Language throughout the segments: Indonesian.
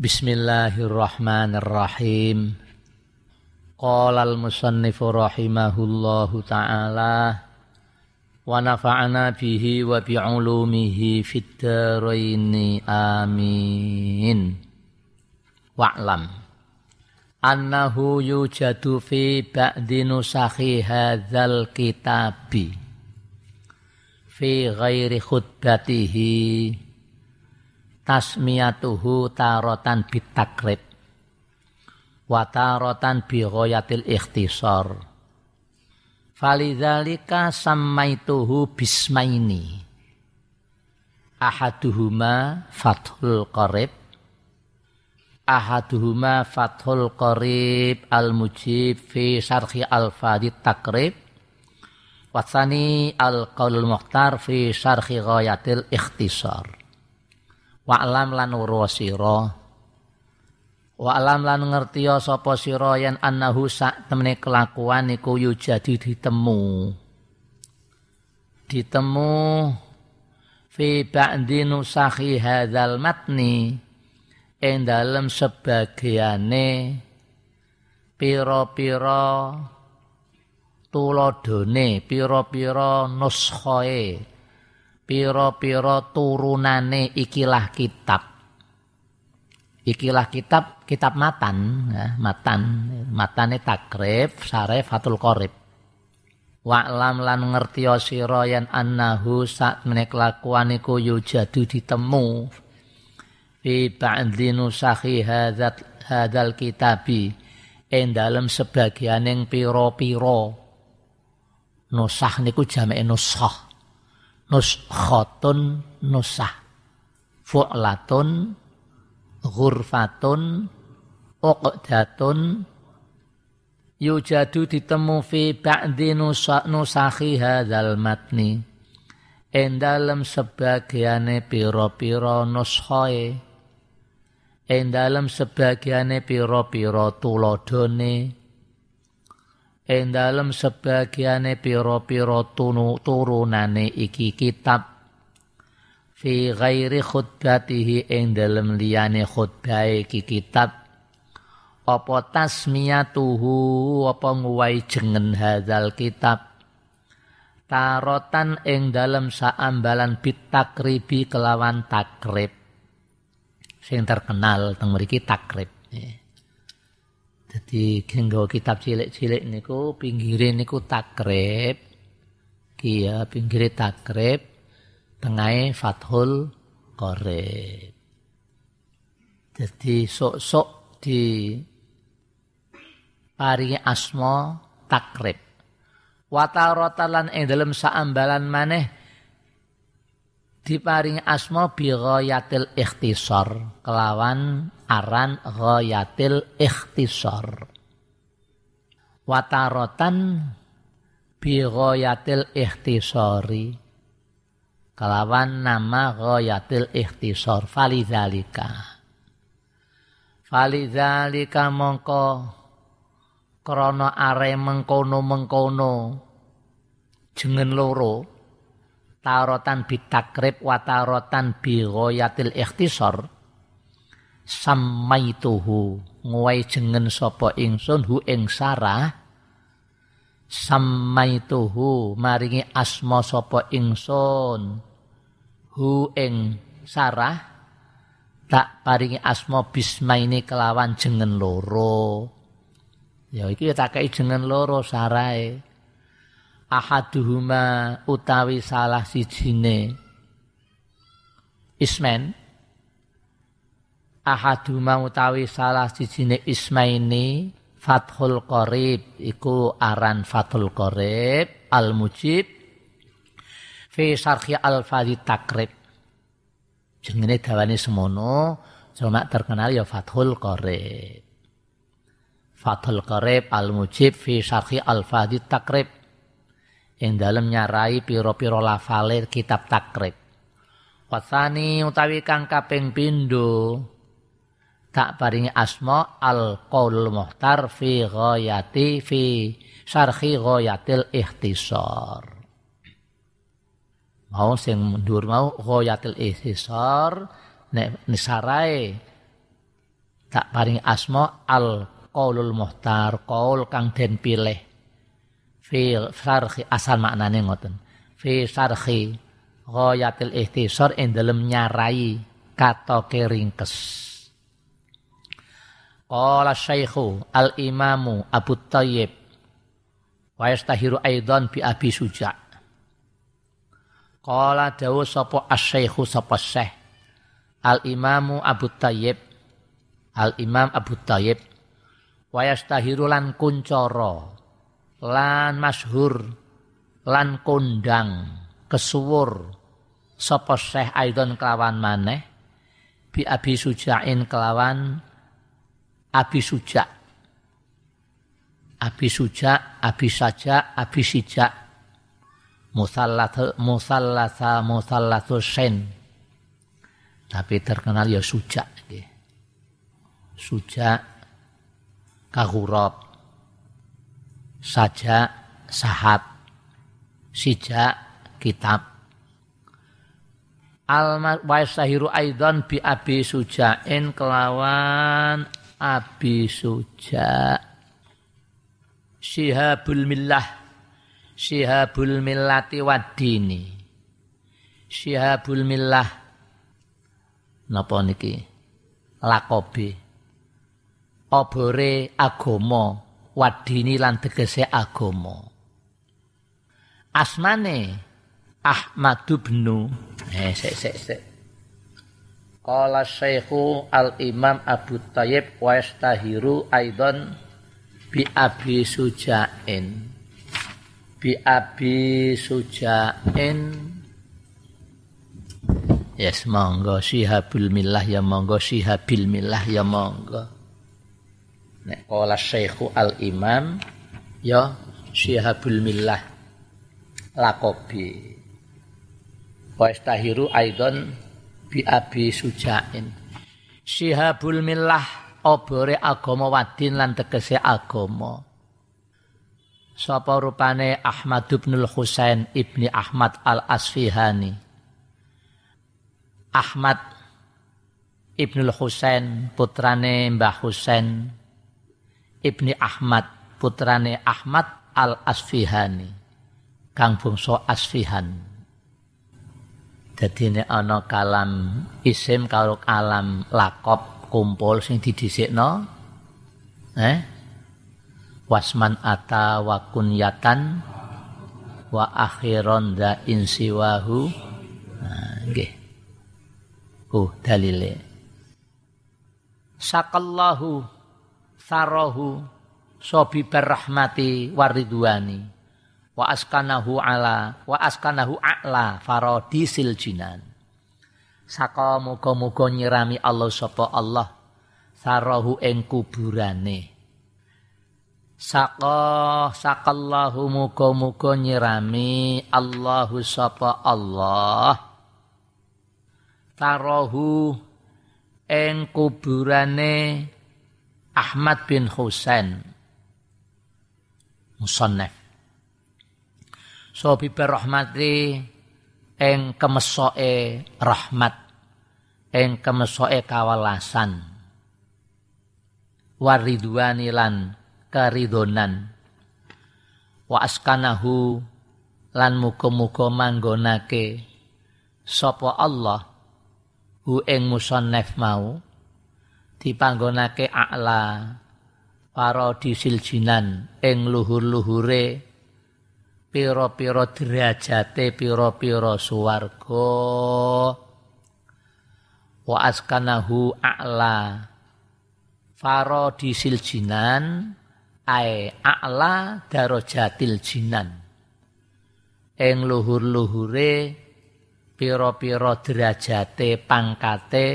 Bismillahirrahmanirrahim. Qala al-musannifu rahimahullahu ta'ala. Wa nafa'ana bihi wa bi'ulumihi fid amin. Wa'lam. Annahu yujadu fi ba'di nusakhi hadzal kitabi. Fi ghairi khutbatihi tasmiyatuhu tarotan bitakrib. Wa tarotan bi ghayatil ikhtisar. Falidzalika sammaituhu bismaini. Ahaduhuma fathul qarib. Ahaduhuma fathul qarib al mujib fi syarhi al fadit takrib. Wasani al qaul muhtar fi syarhi ghayatil ikhtisar Wa'lam lan uro sira. Wa'lam lan ngerti sapa sira yen annahu sak temene kelakuan iku yujadi ditemu. Ditemu fi ba'di nusakhi hadzal matni ing dalem sebagiane pira-pira tulodone pira-pira nuskhae piro-piro turunane ikilah kitab. Ikilah kitab, kitab matan, ya, matan, matane takrib, saref, fatul korib. Wa'lam lan ngerti sira yen annahu sak menek lakuan iku ditemu. Fi ba'dhi nusakhi hadzal hadzal kitabi. Ing dalem sebagianing pira-pira. Nusah niku jameke nusah nuskhatun nusah. Fu'latun ghurfatun uqdatun. Yujadu ditemu fi ba'di nusakhi hadzal matni. Ing dalem sebagiane pira-pira nuskhae. Ing dalem sebagiane pira-pira tuladhane ing dalem sebagiane pira-pira turunane iki kitab. Fi ghairi khutbatihi ing dalem liyane khutbah iki kitab. Apa tasmiyatuhu apa nguwai jengen hadzal kitab. Tarotan ing dalem saambalan bitakribi kelawan takrib. Sing terkenal teng mriki takrib. Jadi genggo kitab cilik-cilik niku pinggire niku takrib. Iya, pinggire takrib, tengahe fathul qarib. Jadi sok-sok di paringi asma takrib. Wataratalan ing dalem saambalan maneh diparingi asma bi ghayatil ikhtisar. Kelawan aran ghayatil ikhtisar. Watarotan bi ghayatil ikhtisari. Kelawan nama ghayatil ikhtisar. Falidzalika falidzalika mongko krana are mengkono-mengkono. Jengen loro tarotan bitakrib watarotan bi ghayatil ikhtisar samaituhu nguwai jengen sapa ingsun hu ing sarah samaituhu maringi asma sapa ingsun hu ing sarah tak paringi asma bismaini kelawan jengen loro. Ya iki tak kei jengen loro sarae ahaduhuma utawi salah sijine. Ismen ahaduma utawi salah sijine ismaini Fathul Qorib iku aran Fathul Qorib Al Mujib fi sarhi al fadhi takrib. Jenenge dawane semono cuma terkenal ya Fathul Qorib Fathul Qorib Al Mujib fi sarhi al fadhi takrib yang dalam nyarai piro-piro lafalir kitab takrib. Wasani utawi kang kaping pindho tak paringi asma al qaul muhtar fi ghayati fi syarhi ghayatil ikhtisar mau sing mundur mau ghayatil ikhtisar nek nisarai tak paring asma al qaulul muhtar qaul kang den pilih fil sarhi asal maknane ngoten. Fi sarhi ghayatil ihtisar ing dalem nyarai katoke ringkes. Qala syaikhu al-imamu Abu Tayyib wa yastahiru aidan bi Abi Suja' Qala dawu sapa asy-syaikhu sapa syekh al-imamu Abu Tayyib al-imam Abu Tayyib wa yastahiru lan kuncoro lan masyhur lan kondang kesuwur sapa syekh aidon kelawan maneh bi Abi Suja'in kelawan Abi Suja. Abi Suja, Abi Saja, Abi Sija. Musallatu musallasa musallatu sen. Tapi terkenal ya Suja. Suja kahurab. Saja sahat. Sija kitab. Al wa sahiru aidan bi abi sujain kelawan Abi Suja Syihabul Millah Syihabul Millati Wadini Syihabul Millah Napa niki Lakobe Obore agama Wadini lan tegese agama Asmane Ahmadu bnu Eh sik sik sik Qala Syekhu Al-Imam Abu Tayyib wa yastahiru aidan bi Abi Sujain. Bi Abi Sujain. Yes, monggo Sihabul Millah ya monggo Sihabil Millah ya monggo. Nek qala Syekhu Al-Imam ya Sihabul Millah lakobi. Wa yastahiru aidan bi abi sujain. Syihabul millah obore agama wadin lan tegese agama. Sapa rupane Ahmad bin Husain ibni Ahmad al Asfihani Ahmad Ibnul Husain putrane Mbah Husain Ibni Ahmad putrane Ahmad al Asfihani kang bangsa Asfihan Jadi ini ana kalam isim karo kalam lakop kumpul sing didhisikno. Eh? Wasman ata wa kunyatan wa akhiron da insiwahu. Nah, nggih. Uh, dalile. Sakallahu sarahu sobi berrahmati waridwani. Wa askanahu ala wa askanahu a'la faradisil jinan. Saka muga-muga nyirami Allah sapa Allah sarahu ing kuburane. Saka sakallahu muga-muga nyirami Allahu sapa Allah tarahu ing kuburane Ahmad bin Husain. Musannaf. So bibar rahmati eng kemesoke rahmat eng kemesoke kawalasan waridwani lan karidonan wa askanahu lan muga-muga manggonake sapa Allah hu ing musannaf mau dipanggonake a'la para disil jinan ing luhur-luhure pira-pira derajate pira-pira suwarga. Wa askanahu a'la faradisil jinan ae a'la darajatil jinan. Ing luhur-luhure pira-pira derajate pangkate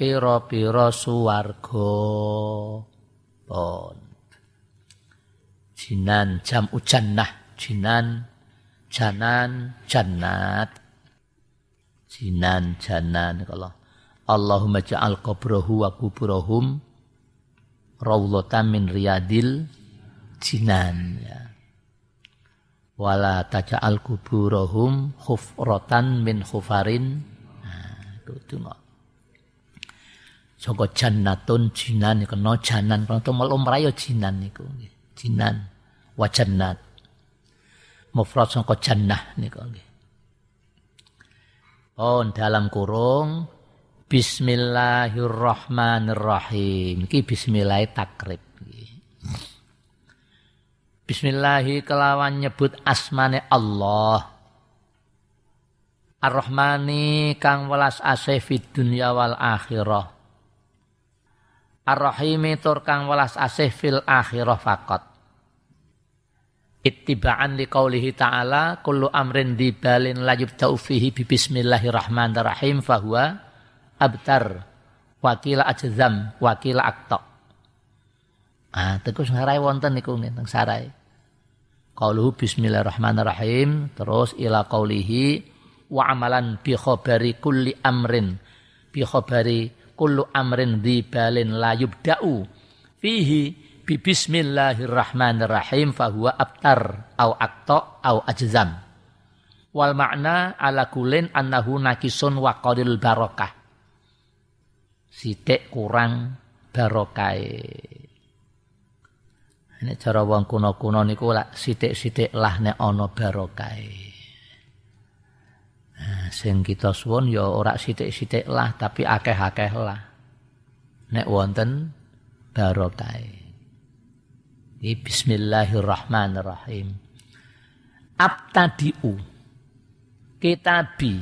pira-pira suwarga. Pon. Jinan jam ujannah jinan janan jannat. Jinan janan kalau Allahumma ja'al qabrahu wa kuburahum rawlatan min riyadil jinan ya. Wala taja'al kuburahum khufratan min khufarin. Nah itu tengok saka jannatun jinan kena janan kena to melumrayo jinan niku jinan wa jannat mufrad saka jannah niku nggih oh dalam kurung Bismillahirrahmanirrahim. Iki bismillah takrib. Bismillahi kelawan nyebut asmane Allah. Ar-Rahmani kang welas asih fid dunya wal akhirah. Ar-Rahimi tur kang welas asih fil akhirah faqat. Ittiba'an li qawlihi ta'ala kullu amrin dibalin la yubta'u fihi bi bismillahirrahmanirrahim fahuwa abtar wakila ajzam wakila akta ah terus ngarai wonten niku teng sarai qauluhu bismillahirrahmanirrahim terus ila qaulihi wa amalan bi khabari kulli amrin bi khabari kullu amrin balin la yubda'u fihi bi bismillahirrahmanirrahim fahuwa abtar au akta au ajzam wal makna ala kulin annahu nakisun wa qadil barakah sithik kurang barokai. Nek cara wong kuno-kuno niku lak sithik-sithik lah nek ana barokai. Nah, sing kita suwun ya ora sithik-sithik lah tapi akeh-akeh lah. Nek wonten barokai. Ini bismillahirrahmanirrahim. Abtadi'u. Kitabi.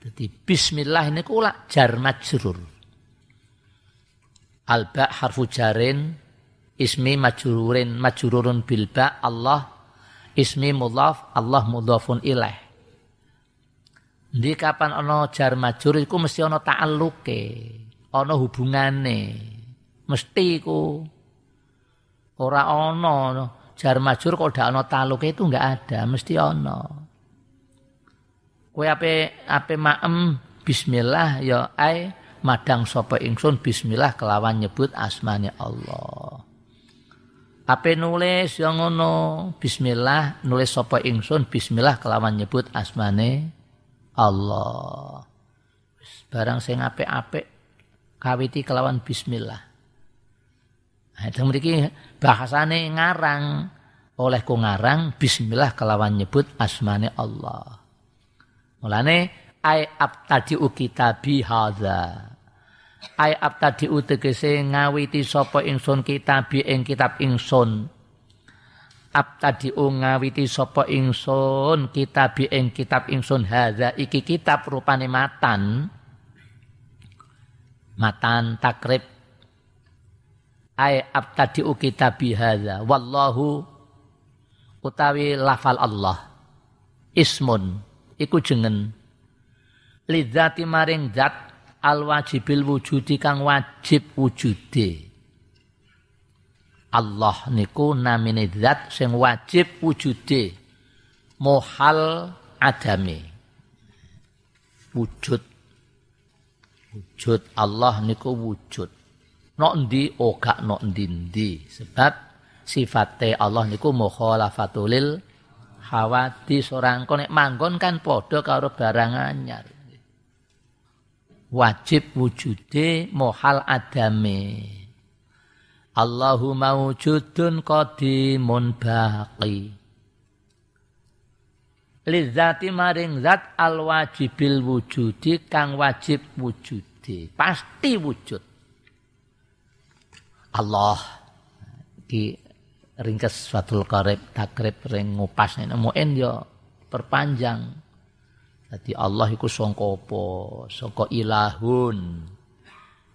Jadi bismillah ini kula jar majrur. Alba harfu jarin ismi majrurin majrurun bilba Allah ismi mudhaf Allah mudhafun ilaih Di kapan ana jar majur iku mesti ana ta'alluke, ana hubungane. Mesti iku ora ana jar majur kok ndak ana ta'alluke itu enggak ada, mesti ana. Kowe ape ape maem bismillah ya ai madang sapa ingsun bismillah kelawan nyebut asmane Allah. Ape nulis yang ngono bismillah nulis sapa ingsun bismillah kelawan nyebut asmane Allah. Barang sing apik-apik kawiti kelawan bismillah. Nah, itu mriki bahasane ngarang oleh ku ngarang bismillah kelawan nyebut asmane Allah. Mulane ai abtadi'u kitabi hadza ay abtadi utegese ngawiti sapa ingsun kitabi ing kitab ingsun abtadi ngawiti sapa ingsun kitabi ing kitab ingsun. Hadza iki kitab rupane matan. Matan takrib. Ay abtadi kitabi hadza. Wallahu utawi lafal Allah. Ismun iku jengen lidzati maring zat al wajibil wujudi kang wajib wujude Allah niku namine zat sing wajib wujude mohal adame wujud. Wujud Allah niku wujud. Nok ndi oh gak nok ndi sebab sifate Allah niku mukhalafatulil hawadis orang konek manggon kan padha karo barang anyar. Wajib wujude mohal adame Allahu mawujudun qadimun baqi Lizati maring zat al wajibil wujudi kang wajib wujude pasti wujud Allah di ringkes fatul karib takrib ring ngupas ini muen yo perpanjang jadi Allah iku sangka apa? Sangka ilahun.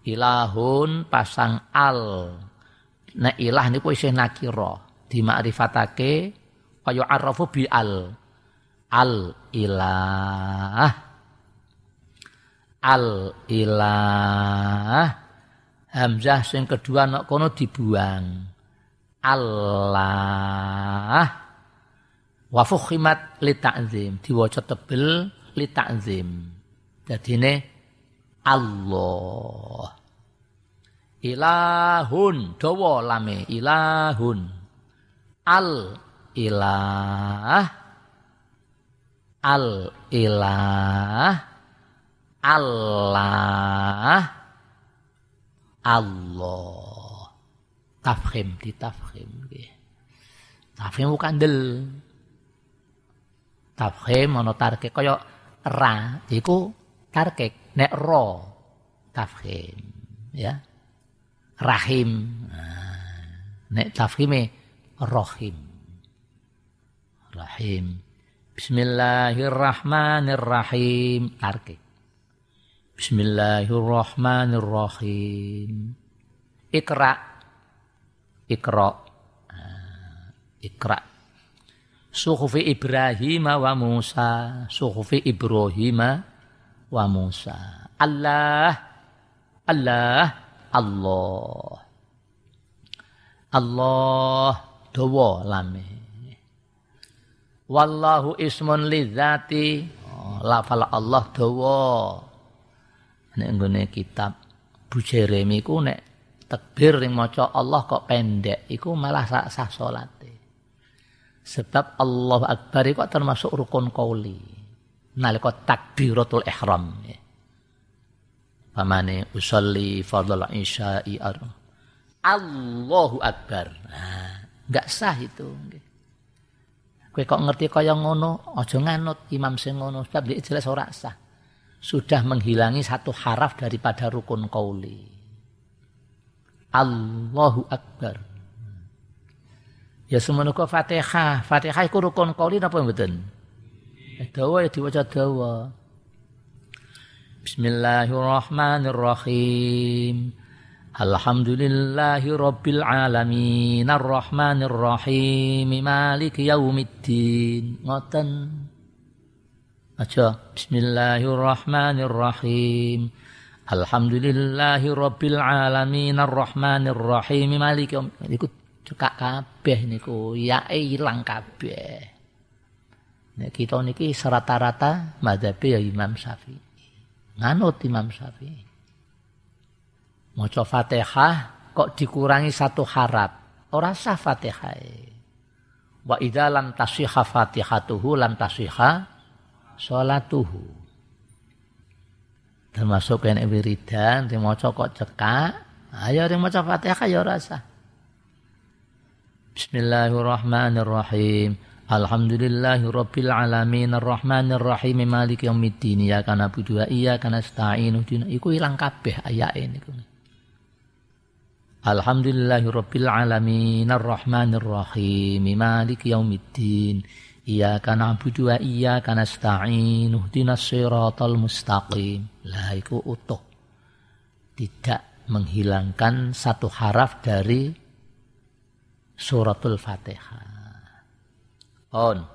Ilahun pasang al. Nek ilah niku isih nakira, dimakrifatake kaya arafu bi al. Al ilah. Al ilah. Hamzah sing kedua nek kono dibuang. Allah. Wa fukhimat li ta'zim, diwaca tebel li ta'zim. Dadine Allah. Ilahun dawa lame ilahun. Al ilah al ilah Allah Allah. Tafkhim ditafkhim nggih. Tafkhim kandel. Tafkhim ana tarkik kaya ra iku tarkik nek ro tafkhim ya. Rahim. Nah, nek tafkhime rahim. Rahim. Bismillahirrahmanirrahim. Tarkik. Bismillahirrahmanirrahim. Ikra. Ikra. Ah, ikra. Suhufi Ibrahim wa Musa. Suhufi Ibrahim wa Musa. Allah. Allah. Allah. Allah. Dawa lame. Wallahu ismun lidzati. Oh, lafal Allah dawa. Nek nggone kitab Bu Jeremy ku nek takbir ning maca Allah kok pendek iku malah sah, sah salate. Sebab Allah Akbar iku termasuk rukun qauli. Nalika takbiratul ihram. Ya. Pamane usolli fardhu isya'i Allahu Akbar. Nah, sah itu. Kowe kok ngerti kaya ngono, aja nganut imam sing ngono, sebab dia jelas ora sah. Sudah menghilangi satu haraf daripada rukun qauli. Allahu Akbar. Ya semono kok Fatihah. Fatihah iku rukun qauli napa mboten? Dawa ya diwaca dawa. Bismillahirrahmanirrahim. Alhamdulillahi rabbil alamin. Arrahmanir rahim maliki yaumiddin. Ngoten. Aja. Bismillahirrahmanirrahim. Alhamdulillahi rabbil alamin. Arrahmanir rahim maliki niku cekak kabeh niku. Yae ilang kabeh. Nek kita niki rata-rata madzhab ya Imam Syafi'i nganut Imam Syafi'i Maca Fatihah kok dikurangi satu harap. Ora sah Fatihah. Wa idza lam tasihha Fatihatuhu lam tasihha salatuhu. Termasuk yang wiridan dimaca kok cekak, ayo ring maca Fatihah ya ora sah. Bismillahirrahmanirrahim. Alhamdulillahi alamin arrahmanir rahim maliki yaumiddin. Ya kana budu iya kana nasta'in iku ilang kabeh ayake niku. Alhamdulillahirabbil alamin arrahmanir rahim maliki yaumiddin. Iyyaka na'budu wa iyyaka nasta'in ihdinas siratal mustaqim. Lah iku utuh. Tidak menghilangkan satu haraf dari suratul Fatihah on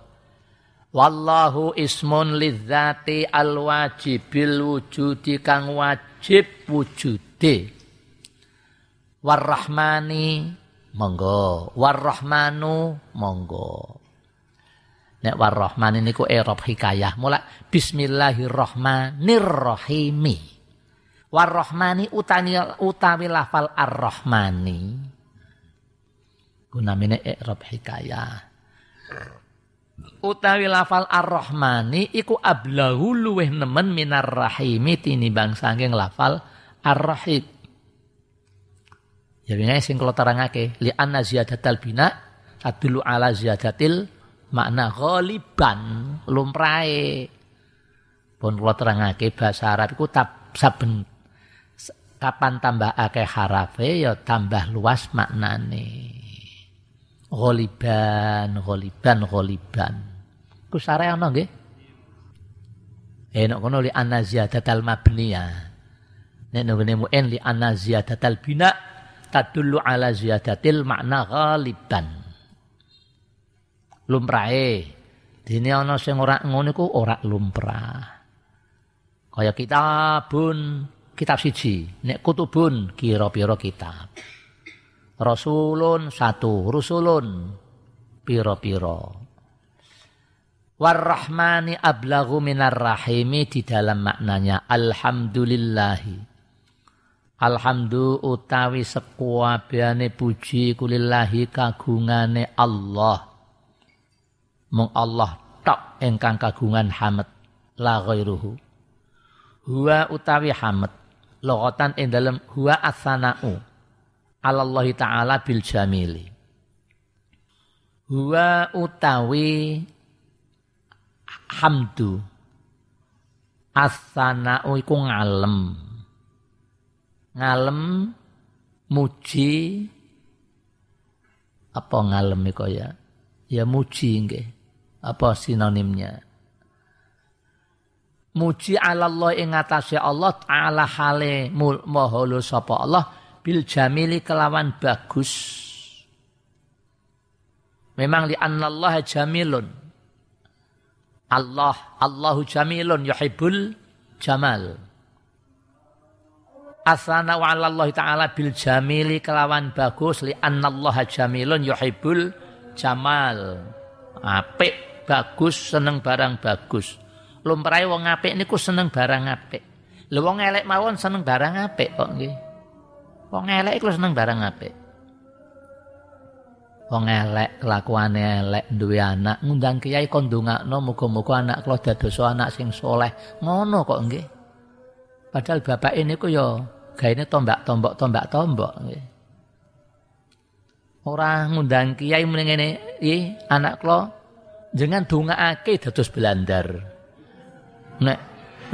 Wallahu ismun lidzati alwajibil wujudi kang wajib wujude warrahmani monggo. Warrahmanu monggo. Nek warrahmani niku erob hikayah. Mula bismillahirrahmanirrahimi. Warrahmani utani utawi lafal arrahmani. Gunamine erob hikayah utawi lafal arrahmani iku ablahu luweh nemen minar rahimi tinimbang saking lafal arrahim Ya bina sing kula terangake li anna ziyadatal bina adulu ala ziyadatil makna ghaliban lumrahe. Pun kula terangake bahasa Arab iku tab saben kapan tambah akeh harafe ya tambah luas maknane. Ghaliban, ghaliban, ghaliban. Ku sare ana nggih? Eh nek kono li anna ziyadatal mabniyah. Nek nggone mu'en li anna bina' tadullu ala ziyadatil makna ghaliban. Lumrahe. Dene ana sing ora ngono iku ora lumrah. Kaya kitabun, kitab siji, nek kutubun kira-pira kitab. Rasulun satu, rusulun pira-pira. Warrahmani ablagu minar rahimi di dalam maknanya alhamdulillahi Alhamdulillah utawi sekuabehane puji kulillahi kagungane Allah. Mung Allah tok ingkang kagungan hamd la ghairuhu. Huwa utawi hamd logotan ing dalam huwa atsana'u Allah taala bil jamili. Huwa utawi hamdu. Atsana'u iku ngalem. Ngalem muji. Apa ngalem iku ya? Ya muji nggih. Apa sinonimnya? Muji Allah ing Allah taala hale maha sapa Allah bil jamili kelawan bagus. Memang li Allah jamilun. Allah Allahu jamilun yuhibbul jamal. Asana wa Allah taala bil jamili kelawan bagus li Allah jamilun yuhibbul jamal. Apik bagus seneng barang bagus. Lumrahe wong apik niku seneng barang apik. Lha wong elek mawon seneng barang apik kok nggih. Wong elek iku seneng barang apik. Wong elek kelakuane elek duwe anak ngundang kiai kon ndongakno muga-muga anak kula dados anak sing soleh. Ngono kok nggih. Padahal bapak ini ku ya gaene tombak-tombok tombak-tombok nggih. Ora ngundang kiai muni ngene, "Ih, anak kula jangan dongakake dados belandar." Nek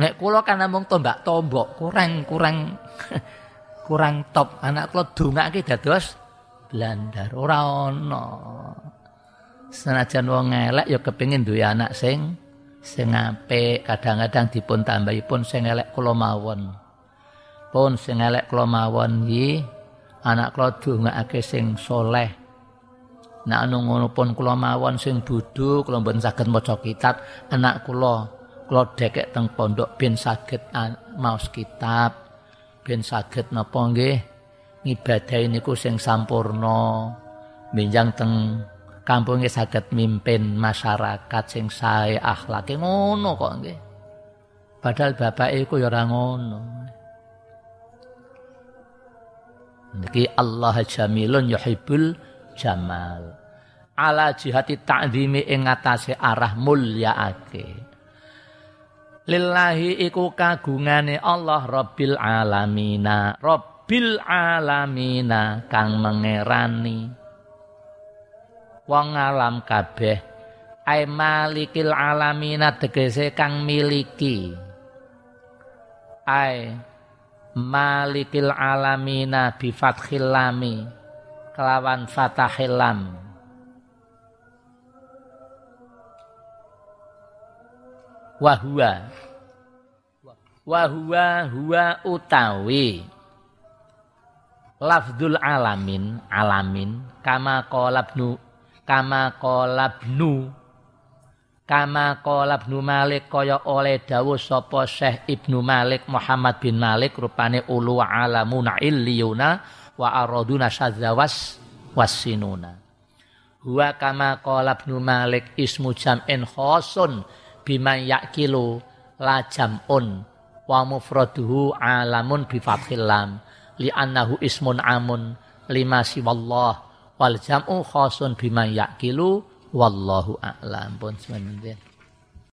nek kula kan namung tombak-tombok, kurang kurang top. Anak kula dongake dados blandar. Ora ana. Senajan wong elek ya kepengin duwe anak sing sing apik, kadang-kadang dipun tambahipun sing elek kula mawon. Pun sing elek kula mawon iki anak kula dongake sing soleh. Nek anu ngono pun kula mawon sing bodho, kula mboten saged kitab, anak kula kula dekek teng pondok ben saged maos kitab ben saged napa nggih? Ngibadahi niku sing sampurna. Minjang teng kampunge saged mimpin masyarakat sing sae akhlake ngono kok nggih. Padahal bapak iku ya ora ngono. Niki Allah jamilun yuhibbul jamal. Ala jihati ta'zimi ing ngatasé arah mulyaake lillahi iku kagungane Allah Rabbil alamina. Rabbil alamina kang mengerani. Wong alam kabeh ai malikil alamina tegese kang miliki. Ai malikil alamina bi fathil lami kelawan fathil lam wahua. Wahua huwa utawi. Lafdul alamin alamin. Kama kolabnu kama kolabnu. Kama kolabnu Malik kaya oleh dawuh sapa Syekh Ibnu Malik Muhammad bin Malik rupane ulu alamuna illiyuna wa araduna sadzawas wasinuna huwa kama kolabnu Malik ismu jam'in khosun bima yakilu la jam'un wa mufraduhu alamun bi fathil lam li annahu ismun amun lima siwallah wal jam'u khasun bima yakilu wallahu a'lam. Pun sebenarnya